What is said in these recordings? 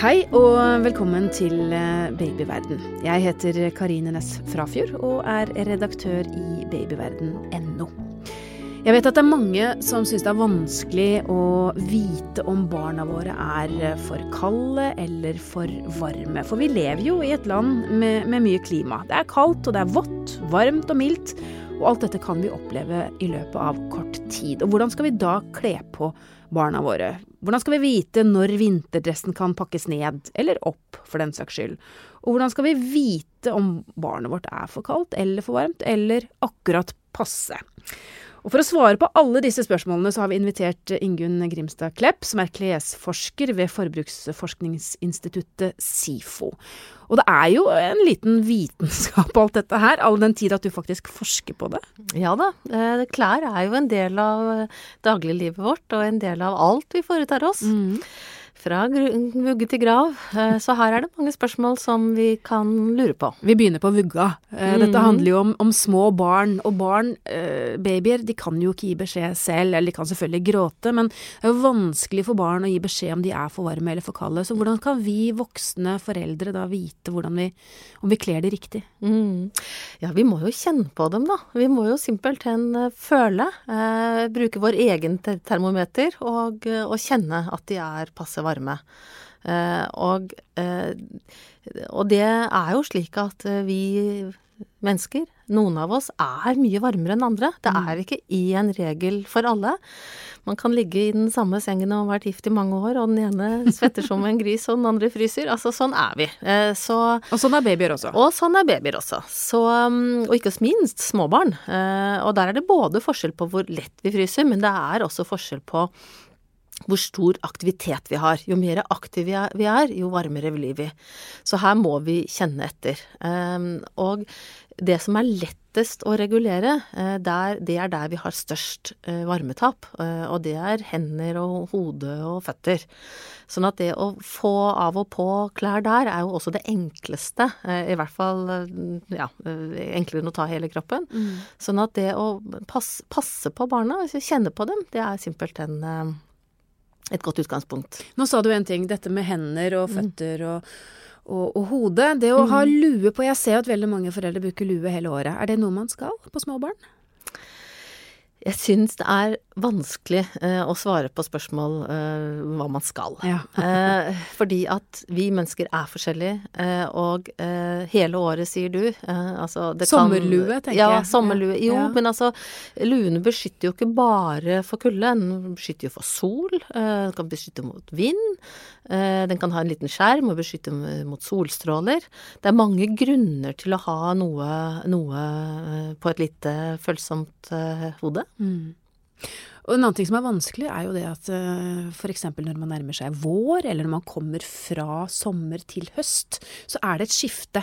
Hei og velkommen til eh, Babyverden. Jeg heter Karine Næss Frafjord og er redaktør i babyverden.no. Jeg vet at det er mange som syns det er vanskelig å vite om barna våre er for kalde eller for varme. For vi lever jo i et land med, med mye klima. Det er kaldt, og det er vått, varmt og mildt. Og alt dette kan vi oppleve i løpet av kort tid. Og hvordan skal vi da kle på barna våre? Hvordan skal vi vite når vinterdressen kan pakkes ned, eller opp, for den saks skyld? Og hvordan skal vi vite om barnet vårt er for kaldt eller for varmt, eller akkurat passe? Og For å svare på alle disse spørsmålene så har vi invitert Ingunn Grimstad Klepp, som er klesforsker ved forbruksforskningsinstituttet SIFO. Og det er jo en liten vitenskap alt dette her, all den tid at du faktisk forsker på det? Ja da. Eh, klær er jo en del av dagliglivet vårt, og en del av alt vi foretar oss. Mm fra vugge til grav. Eh, så her er det mange spørsmål som vi kan lure på. Vi begynner på vugga. Eh, dette mhm. handler jo om, om små barn. Og barn, eh, babyer, de kan jo ikke gi beskjed selv, eller de kan selvfølgelig gråte, men det er jo vanskelig for barn å gi beskjed om de er for varme eller for kalde. Så hvordan kan vi voksne foreldre da vite vi, om vi kler de riktig? Mm. Ja, vi må jo kjenne på dem, da. Vi må jo simpelthen føle. Eh, bruke vår egen termometer og, og kjenne at de er passe varme varme. Eh, og, eh, og det er jo slik at eh, vi mennesker, noen av oss, er mye varmere enn andre. Det er mm. ikke én regel for alle. Man kan ligge i den samme sengen og vært gift i mange år, og den ene svetter som en gris, og den andre fryser. Altså, sånn er vi. Så, og sånn er babyer også. Og sånn er babyer også. Så, mm, og ikke minst småbarn. Og der er det både forskjell på hvor lett vi fryser, men det er også forskjell på hvor stor aktivitet vi har. Jo mer aktive vi er, jo varmere blir vi. Så her må vi kjenne etter. Ehm, og det som er lettest å regulere, eh, det er der vi har størst eh, varmetap. Eh, og det er hender og hode og føtter. Sånn at det å få av og på klær der er jo også det enkleste. I hvert fall ja, enklere enn å ta hele kroppen. Mm. Sånn at det å passe, på barna, kjenner på dem, det er simpelthen et godt utgangspunkt. Nå sa du en ting, dette med hender og mm. føtter mm. og, og, og hode. Det å mm. ha lue på, jeg ser at veldig mange foreldre bruker lue hele året. Er det noe man skal på små barn? Jeg syns det er vanskelig eh, å svare på spørsmål eh, hva man skal. Ja. eh, fordi at vi mennesker er forskjellige, eh, og eh, hele året, sier du. Eh, altså sommerlue, tenker jeg. Ja, sommerlue. Jo, ja. men altså luene beskytter jo ikke bare for kulde. Den beskytter jo for sol. den kan beskytte mot vind. den kan ha en liten skjerm og beskytte mot solstråler. Det er mange grunner til å ha noe, noe på et lite følsomt hode. Mm. Og en annen ting som er vanskelig, er jo det at eh, f.eks. når man nærmer seg vår, eller når man kommer fra sommer til høst, så er det et skifte.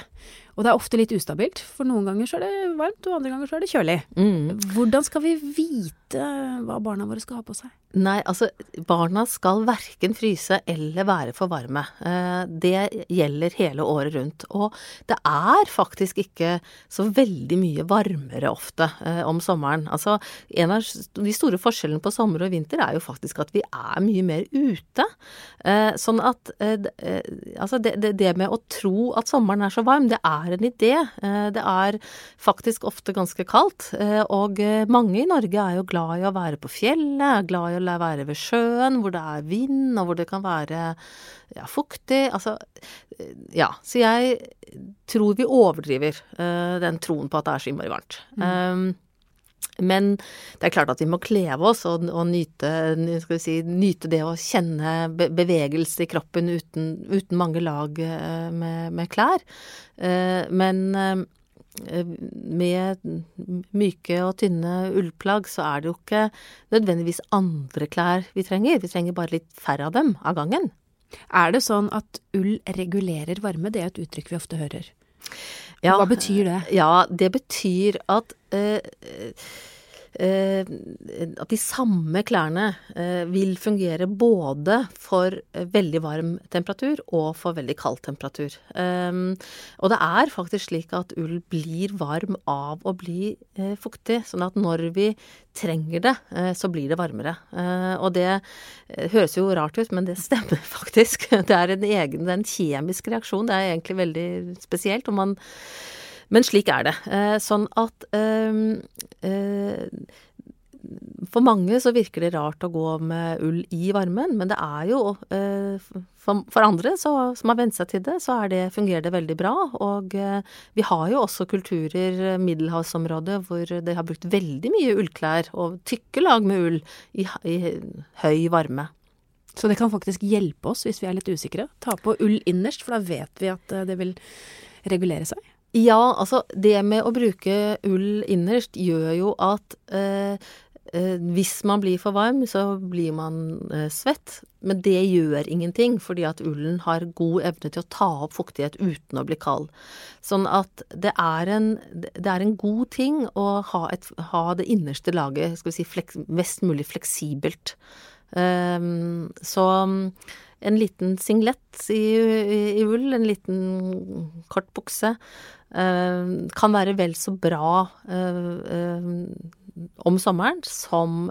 Og det er ofte litt ustabilt, for noen ganger så er det varmt, og andre ganger så er det kjølig. Mm. Hvordan skal vi vite hva barna våre skal ha på seg? Nei, altså barna skal verken fryse eller være for varme. Eh, det gjelder hele året rundt. Og det er faktisk ikke så veldig mye varmere ofte eh, om sommeren. Altså en av de store forskjellene på sommer og vinter er jo faktisk at vi er mye mer ute. Eh, sånn at altså det, det med å tro at sommeren er så varm, det er en idé. Det er faktisk ofte ganske kaldt. Og mange i Norge er jo glad i å være på fjellet, er glad i å være ved sjøen, hvor det er vind, og hvor det kan være ja, fuktig. Altså Ja. Så jeg tror vi overdriver den troen på at det er så innmari varmt. Mm. Um, men det er klart at vi må kleve oss og, og nyte, si, nyte, det å kjenne bevegelse i kroppen uten, uten mange lag uh, med, med, klær. Uh, men med myke og tynne ullplagg, så er det jo ikke nødvendigvis andre klær vi trenger. Vi trenger bare litt færre av dem av gangen. Er det sånn at ull regulerer varme? Det er et uttrykk vi ofte hører. Ja, Hva betyr det? Ja, det betyr at Eh, at de samme klærne eh, vil fungere både for eh, veldig varm temperatur og for veldig kald temperatur. Og det er faktisk slik at ull blir varm av å bli fuktig. Sånn at når vi trenger det, så blir det varmere. Og det høres jo rart ut, men det stemmer faktisk. Det er en egen, det er en kjemisk reaksjon. Det er egentlig veldig spesielt. og man men slik er det. Eh, sånn at ehm, eh, for mange så virker det rart å gå med ull i varmen, men det er jo eh, For andre så, som har vent seg til det, så det, fungerer det veldig bra. Og vi har jo også kulturer, middelhavsområdet, hvor de har brukt veldig mye ullklær og tykke lag med ull i, i høy varme. Så det kan faktisk hjelpe oss hvis vi er litt usikre? Ta på ull innerst, for da vet vi at det vil regulere seg? Ja, altså det med å bruke ull innerst gjør jo at eh, eh, hvis man blir for varm, så blir man eh, svett. Men det gjør ingenting, fordi at ullen har god evne til å ta opp fuktighet uten å bli kald. Sånn at det er en, det er en god ting å ha, et, ha, det innerste laget skal vi si, fleks, mest mulig fleksibelt. Um, så en liten singlet i, i, i, ull, en liten kort bukse, Eh, kan være vel så bra eh, eh, om sommeren som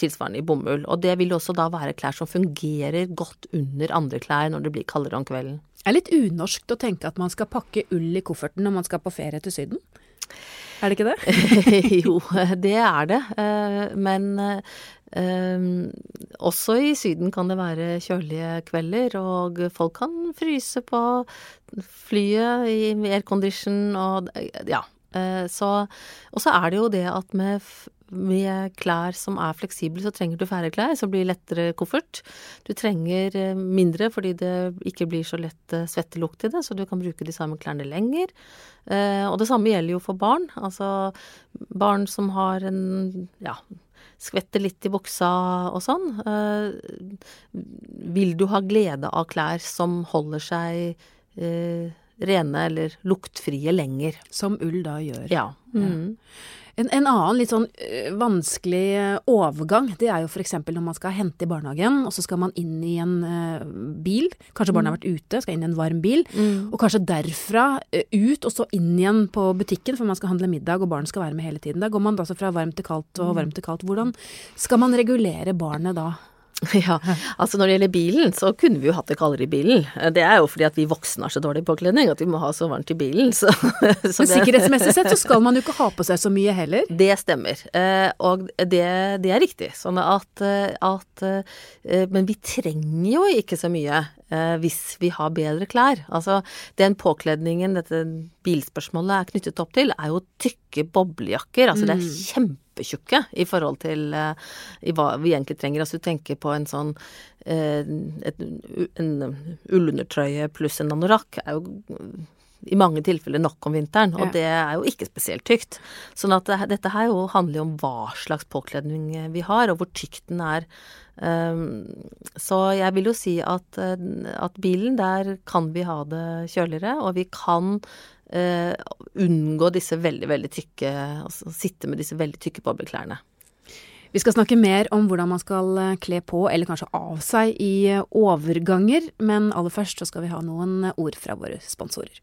tilsvarende i bomull. Og det vil også da være klær som fungerer godt under andre klær når det blir kaldere om kvelden. Det er litt unorskt å tenke at man skal pakke ull i kofferten når man skal på ferie til Syden? Er det ikke det? jo, det er det. Men Um, også i Syden kan det være kjølige kvelder, og folk kan fryse på flyet i aircondition og ja. Så, og så er det jo det at med, med klær som er fleksible, så trenger du færre klær, så blir det lettere koffert. Du trenger eh, mindre fordi det ikke blir så lett eh, svettelukt i det, så du kan bruke de samme klærne lenger. Uh, og det samme gjelder jo for barn. Altså barn som har en ja skvetter litt i buksa og sånn. Eh, vil du ha glede av klær som holder seg eh, rene eller luktfrie lenger? Som ull da gjør. Ja. Mm. En, en, annen litt sånn øh, vanskelig øh, overgang, det er jo f.eks. når man skal hente i barnehagen, og så skal man inn i en uh, bil. Kanskje barnet har vært ute, skal inn i en varm bil. Mm. Og kanskje derfra uh, ut, og så inn igjen på butikken, for man skal handle middag, og barnet skal være med hele tiden. Da går man altså fra varmt til kaldt og mm. varmt til kaldt. Hvordan skal man regulere barnet da? Ja, altså når det gjelder bilen, så kunne vi jo hatt det kaldere i bilen. Det er jo fordi at vi voksne har så dårlig påkledning at vi må ha så varmt i bilen. Så, så Men sikkerhetsmessig sett så skal man jo ikke ha på seg så mye heller? Det stemmer, eh, og det, det er riktig. Sånn at, eh, at, eh, Men vi trenger jo ikke så mye hvis vi har bedre klær. Altså den påkledningen dette bilspørsmålet er knyttet opp til, er jo tykke boblejakker. Altså det er mm. kjempe kjempetjukke i forhold til uh, i hva vi egentlig trenger. Altså du tenker på en sånn uh, et, en ullundertrøye pluss en anorakk er jo i mange tilfeller nok om vinteren, og ja. det er jo ikke spesielt tykt. Sånn at det, dette her jo handler jo om hva slags påkledning vi har, og hvor tykt den er. Um, så jeg vil jo si at, at bilen, der kan vi ha det kjøligere, og vi kan uh, unngå disse veldig, veldig tykke Altså sitte med disse veldig tykke bobleklærne. Vi skal snakke mer om hvordan man skal eh, kle på, eller kanskje av seg, i eh, overganger. Men aller først så skal vi ha noen ord fra våre sponsorer.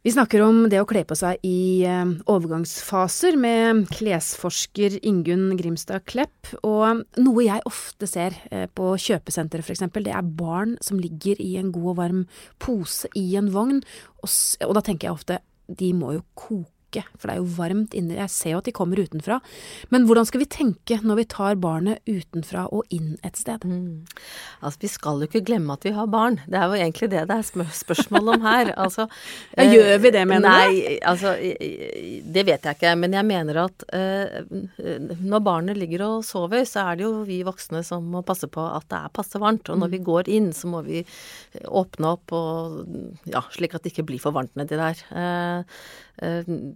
Vi snakker om det å kle på seg i eh, overgangsfaser med klesforsker Ingunn Grimstad Klepp. Og noe jeg ofte ser eh, på kjøpesenteret f.eks., det er barn som ligger i en god og varm pose i en vogn. Og, og da tenker jeg ofte de må jo koke tørke, for det er jo varmt inne. Jeg ser jo at de kommer utenfra. Men hvordan skal vi tenke når vi tar barnet utenfra og inn et sted? Mm. Altså, vi skal jo ikke glemme at vi har barn. Det er jo egentlig det det er spørsmål om her. Altså, ja, gjør vi det, mener du? Nei, altså det vet jeg ikke. Men jeg mener at uh, når barnet ligger og sover, så er det jo vi voksne som må passe på at det er passe varmt. Og når vi mm. går inn, så må vi åpne opp og ja, slik at det ikke blir for varmt nedi der. Uh,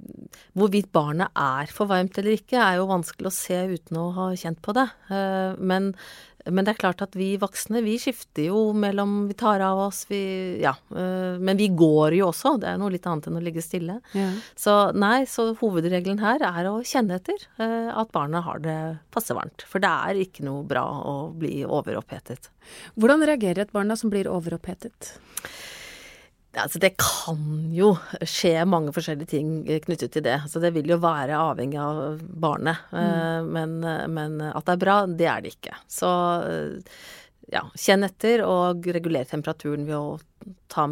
hvorvidt barnet er for varmt eller ikke, er jo vanskelig å se uten å ha kjent på det. men men det er klart at vi voksne, vi skifter jo mellom Vi tar av oss, vi Ja. Øh, men vi går jo også. Det er noe litt annet enn å ligge stille. Ja. Så nei, så hovedregelen her er å kjenne etter at barnet har det passe varmt. For det er ikke noe bra å bli overopphetet. Hvordan reagerer et barn da som blir overopphetet? Altså, det kan jo skje mange forskjellige ting knyttet til det. Så det vil jo være avhengig av barnet. Eh, mm. Men, men, at det er bra, det er det ikke. Så ja, kjenn etter og reguler temperaturen ved å ta,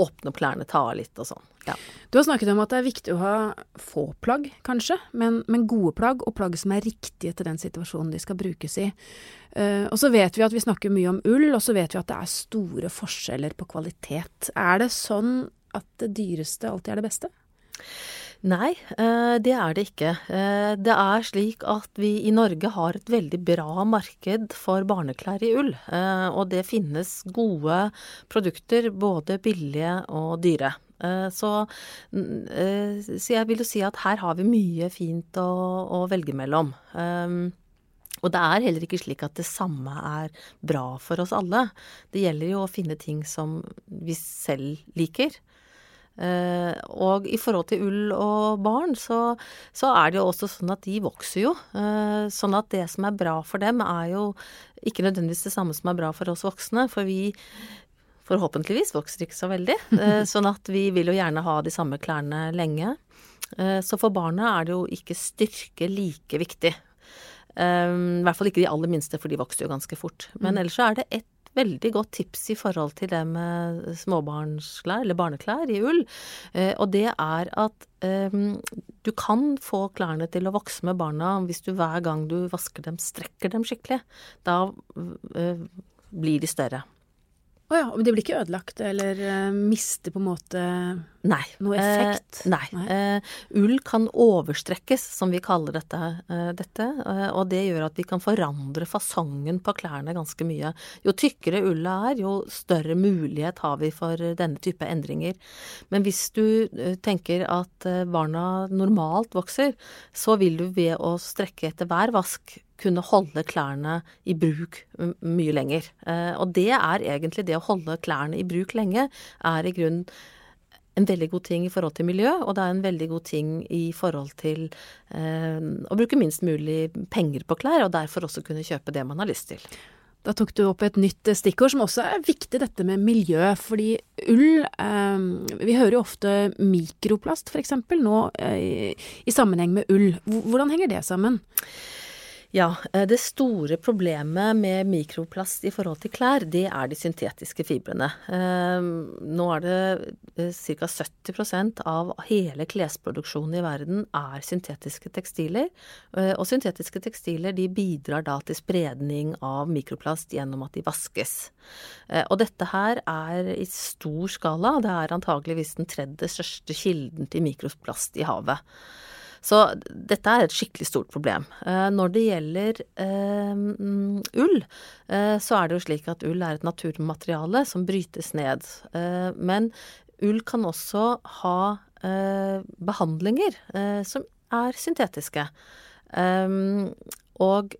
åpne opp klærne, ta av litt og sånn. Ja. Du har snakket om at det er viktig å ha få plagg, kanskje, men, men gode plagg, og plagg som er riktige til den situasjonen de skal brukes i. Uh, og så vet vi at vi snakker mye om ull, og så vet vi at det er store forskjeller på kvalitet. Er det sånn at det dyreste alltid er det beste? Nei, eh, det er det ikke. Eh, det er slik at vi i Norge har et veldig bra marked for barneklær i ull. Og det finnes gode produkter, både billige og dyre. Eh, så, eh, så, jeg vil jo si at her har vi mye fint å, å velge mellom. Og det er heller ikke slik at det samme er bra for oss alle. Det gjelder jo å finne ting som vi selv liker. Uh, og i forhold til ull og barn, så, så, er det jo også sånn at de vokser jo. Uh, sånn at det som er bra for dem, er jo ikke nødvendigvis det samme som er bra for oss voksne. For vi, forhåpentligvis vokser ikke så veldig. Eh, sånn at vi vil jo gjerne ha de samme klærne lenge. Eh, så for barna er det jo ikke styrke like viktig. I hvert fall ikke de aller minste, for de vokser jo ganske fort. Men mm. ellers så er det et veldig godt tips i forhold til det med småbarnsklær, eller barneklær i ull. Og det er at du kan få klærne til å vokse med barna hvis du hver gang du vasker dem, strekker dem skikkelig. Da blir de større. Å oh ja, men det blir ikke ødelagt eller uh, mister på en måte nei. noe effekt? Eh, nei. nei. Uh, ull kan overstrekkes, som vi kaller dette. Uh, dette og det gjør at vi kan forandre fasongen på klærne ganske mye. Jo tykkere ulla er, jo større mulighet har vi for denne type endringer. Men hvis du tenker at barna normalt vokser, så vil du ved å strekke etter hver vask kunne holde klærne i bruk mye lenger. Eh, og det er egentlig det å holde klærne i bruk lenge, er i grunnen en veldig god ting i forhold til miljø, og det er en veldig god ting i forhold til eh, å bruke minst mulig penger på klær, og derfor også kunne kjøpe det man har lyst til. Da tok du opp et nytt stikkord som også er viktig, dette med miljø. Fordi ull eh, Vi hører jo ofte mikroplast, f.eks. nå eh, i sammenheng med ull. Hvordan henger det sammen? Ja, eh, det store problemet med mikroplast i forhold til klær, det er de syntetiske fibrene. Eh, nå er det eh, ca. 70% av hele klesproduksjonen i verden er syntetiske tekstiler. Og syntetiske tekstiler de bidrar da til spredning av mikroplast gjennom at de vaskes. Og dette her er i stor skala. Det er antageligvis den tredje største kilden til mikroplast i havet. Så dette er et skikkelig stort problem. Eh, når det gjelder eh, ull, eh, så er det jo slik at ull er et naturmateriale som brytes ned. Men ull kan også ha behandlinger som er syntetiske. Og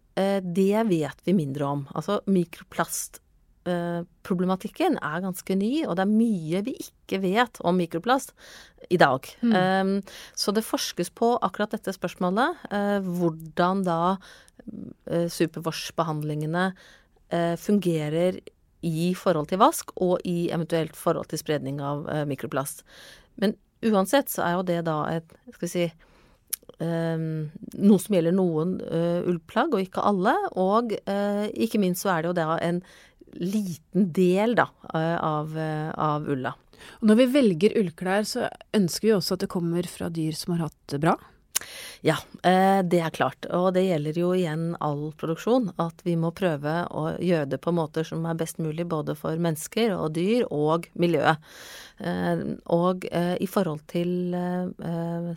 det vet vi mindre om. Altså mikroplast problematikken er ganske ny, og det er mye vi ikke vet om mikroplast i dag. Mm. Um, så det forskes på akkurat dette spørsmålet. Uh, hvordan da uh, superwash-behandlingene uh, fungerer i forhold til vask, og i eventuelt forhold til spredning av mikroplast. Men uansett så er jo det da et Skal vi si Um, noe som gjelder noen uh, ullplagg, og ikke alle. Og uh, ikke minst så er det jo da en liten del da, av, av ulla. Og når vi velger ullklær, så ønsker vi også at det kommer fra dyr som har hatt det bra? Ja, eh, det er klart. Og det gjelder jo igjen all produksjon. At vi må prøve å gjøre det på måter som er best mulig både for mennesker og dyr og miljøet. Eh, og eh, i forhold til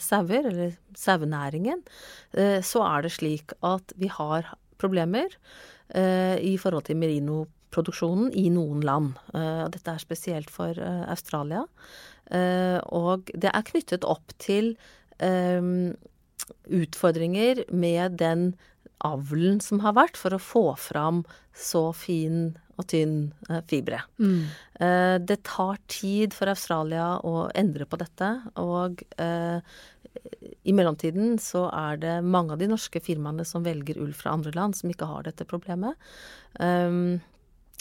sauer, eller sauenæringen, så er det slik at vi har problemer i forhold til merinoproduksjonen i noen land. Dette er spesielt for Australia. Og det er knyttet opp til utfordringer med den avlen som har vært, for å få fram så fin og tynn eh, fibre. Mm. Eh, det tar tid for Australia å endre på dette, og eh, i mellomtiden så er det mange av de norske firmaene som velger ull fra andre land, som ikke har dette problemet. Um,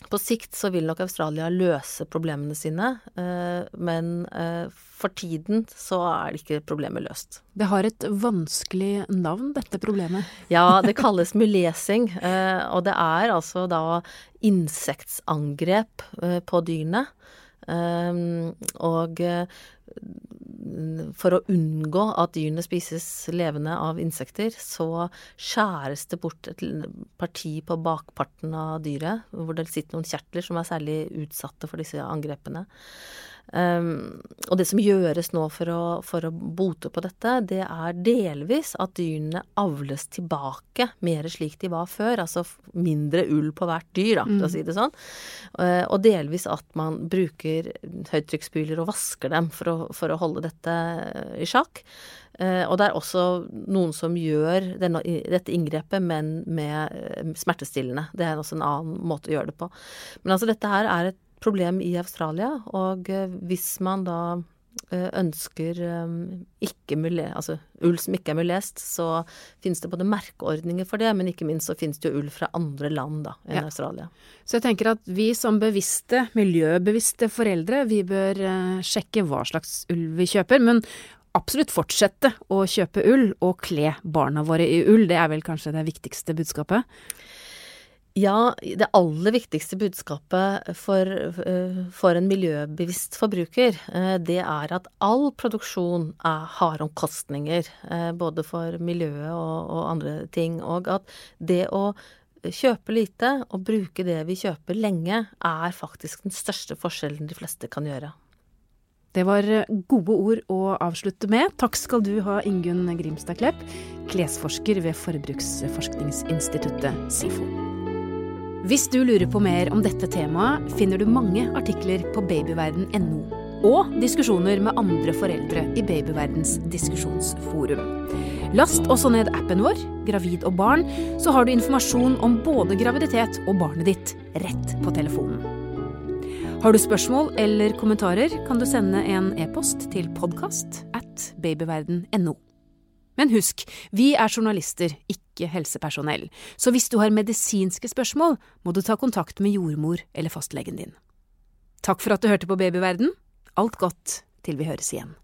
på sikt så vil nok Australia løse problemene sine, eh, men eh, for tiden så er det ikke problemet løst. Det har et vanskelig navn, dette problemet? Ja, det kalles mulesing. Eh, og det er altså da insektsangrep på dyrene. Og for å unngå at dyrene spises levende av insekter, så skjæres det bort et parti på bakparten av dyret, hvor det sitter noen kjertler som er særlig utsatte for disse angrepene. Um, og det som gjøres nå for å, for å, bote på dette, det er delvis at dyrene avles tilbake mer slik de var før. Altså mindre ull på hvert dyr, da, for å mm. si det sånn. Uh, og delvis at man bruker høytrykksspyler og vasker dem for å, for å holde dette i sjakk. Uh, og det er også noen som gjør denne, dette inngrepet, men med uh, smertestillende. Det er også en annen måte å gjøre det på. Men altså dette her er et problem i Australia. Og eh, hvis man da eh, ønsker eh, ikke mule, altså ull som ikke er mulest, så finnes det både merkeordninger for det, men ikke minst så finnes det jo ull fra andre land da, enn ja. Australia. Så jeg tenker at vi som bevisste, miljøbevisste foreldre, vi bør sjekke hva slags ull vi kjøper. Men absolutt fortsette å kjøpe ull og kle barna våre i ull. Det er vel kanskje det viktigste budskapet? Ja, det aller viktigste budskapet for, eh, for, en miljøbevisst forbruker, eh, det er at all produksjon er, har omkostninger. Eh, både for miljøet og, og, andre ting. Og at det å kjøpe lite og bruke det vi kjøper lenge, er faktisk den største forskjellen de fleste kan gjøre. Det var gode ord å avslutte med. Takk skal du ha, Ingunn Grimstad Klepp, klesforsker ved Forbruksforskningsinstituttet SIFO. Hvis du lurer på mer om dette temaet, finner du mange artikler på babyverden.no. Og diskusjoner med andre foreldre i Babyverdens diskusjonsforum. Last også ned appen vår, Gravid og barn, så har du informasjon om både graviditet og barnet ditt rett på telefonen. Har du spørsmål eller kommentarer, kan du sende en e-post til podkast at babyverden.no. Men husk, vi er journalister, ikke helsepersonell, så hvis du har medisinske spørsmål, må du ta kontakt med jordmor eller fastlegen din. Takk for at du hørte på Babyverden. Alt godt til vi høres igjen.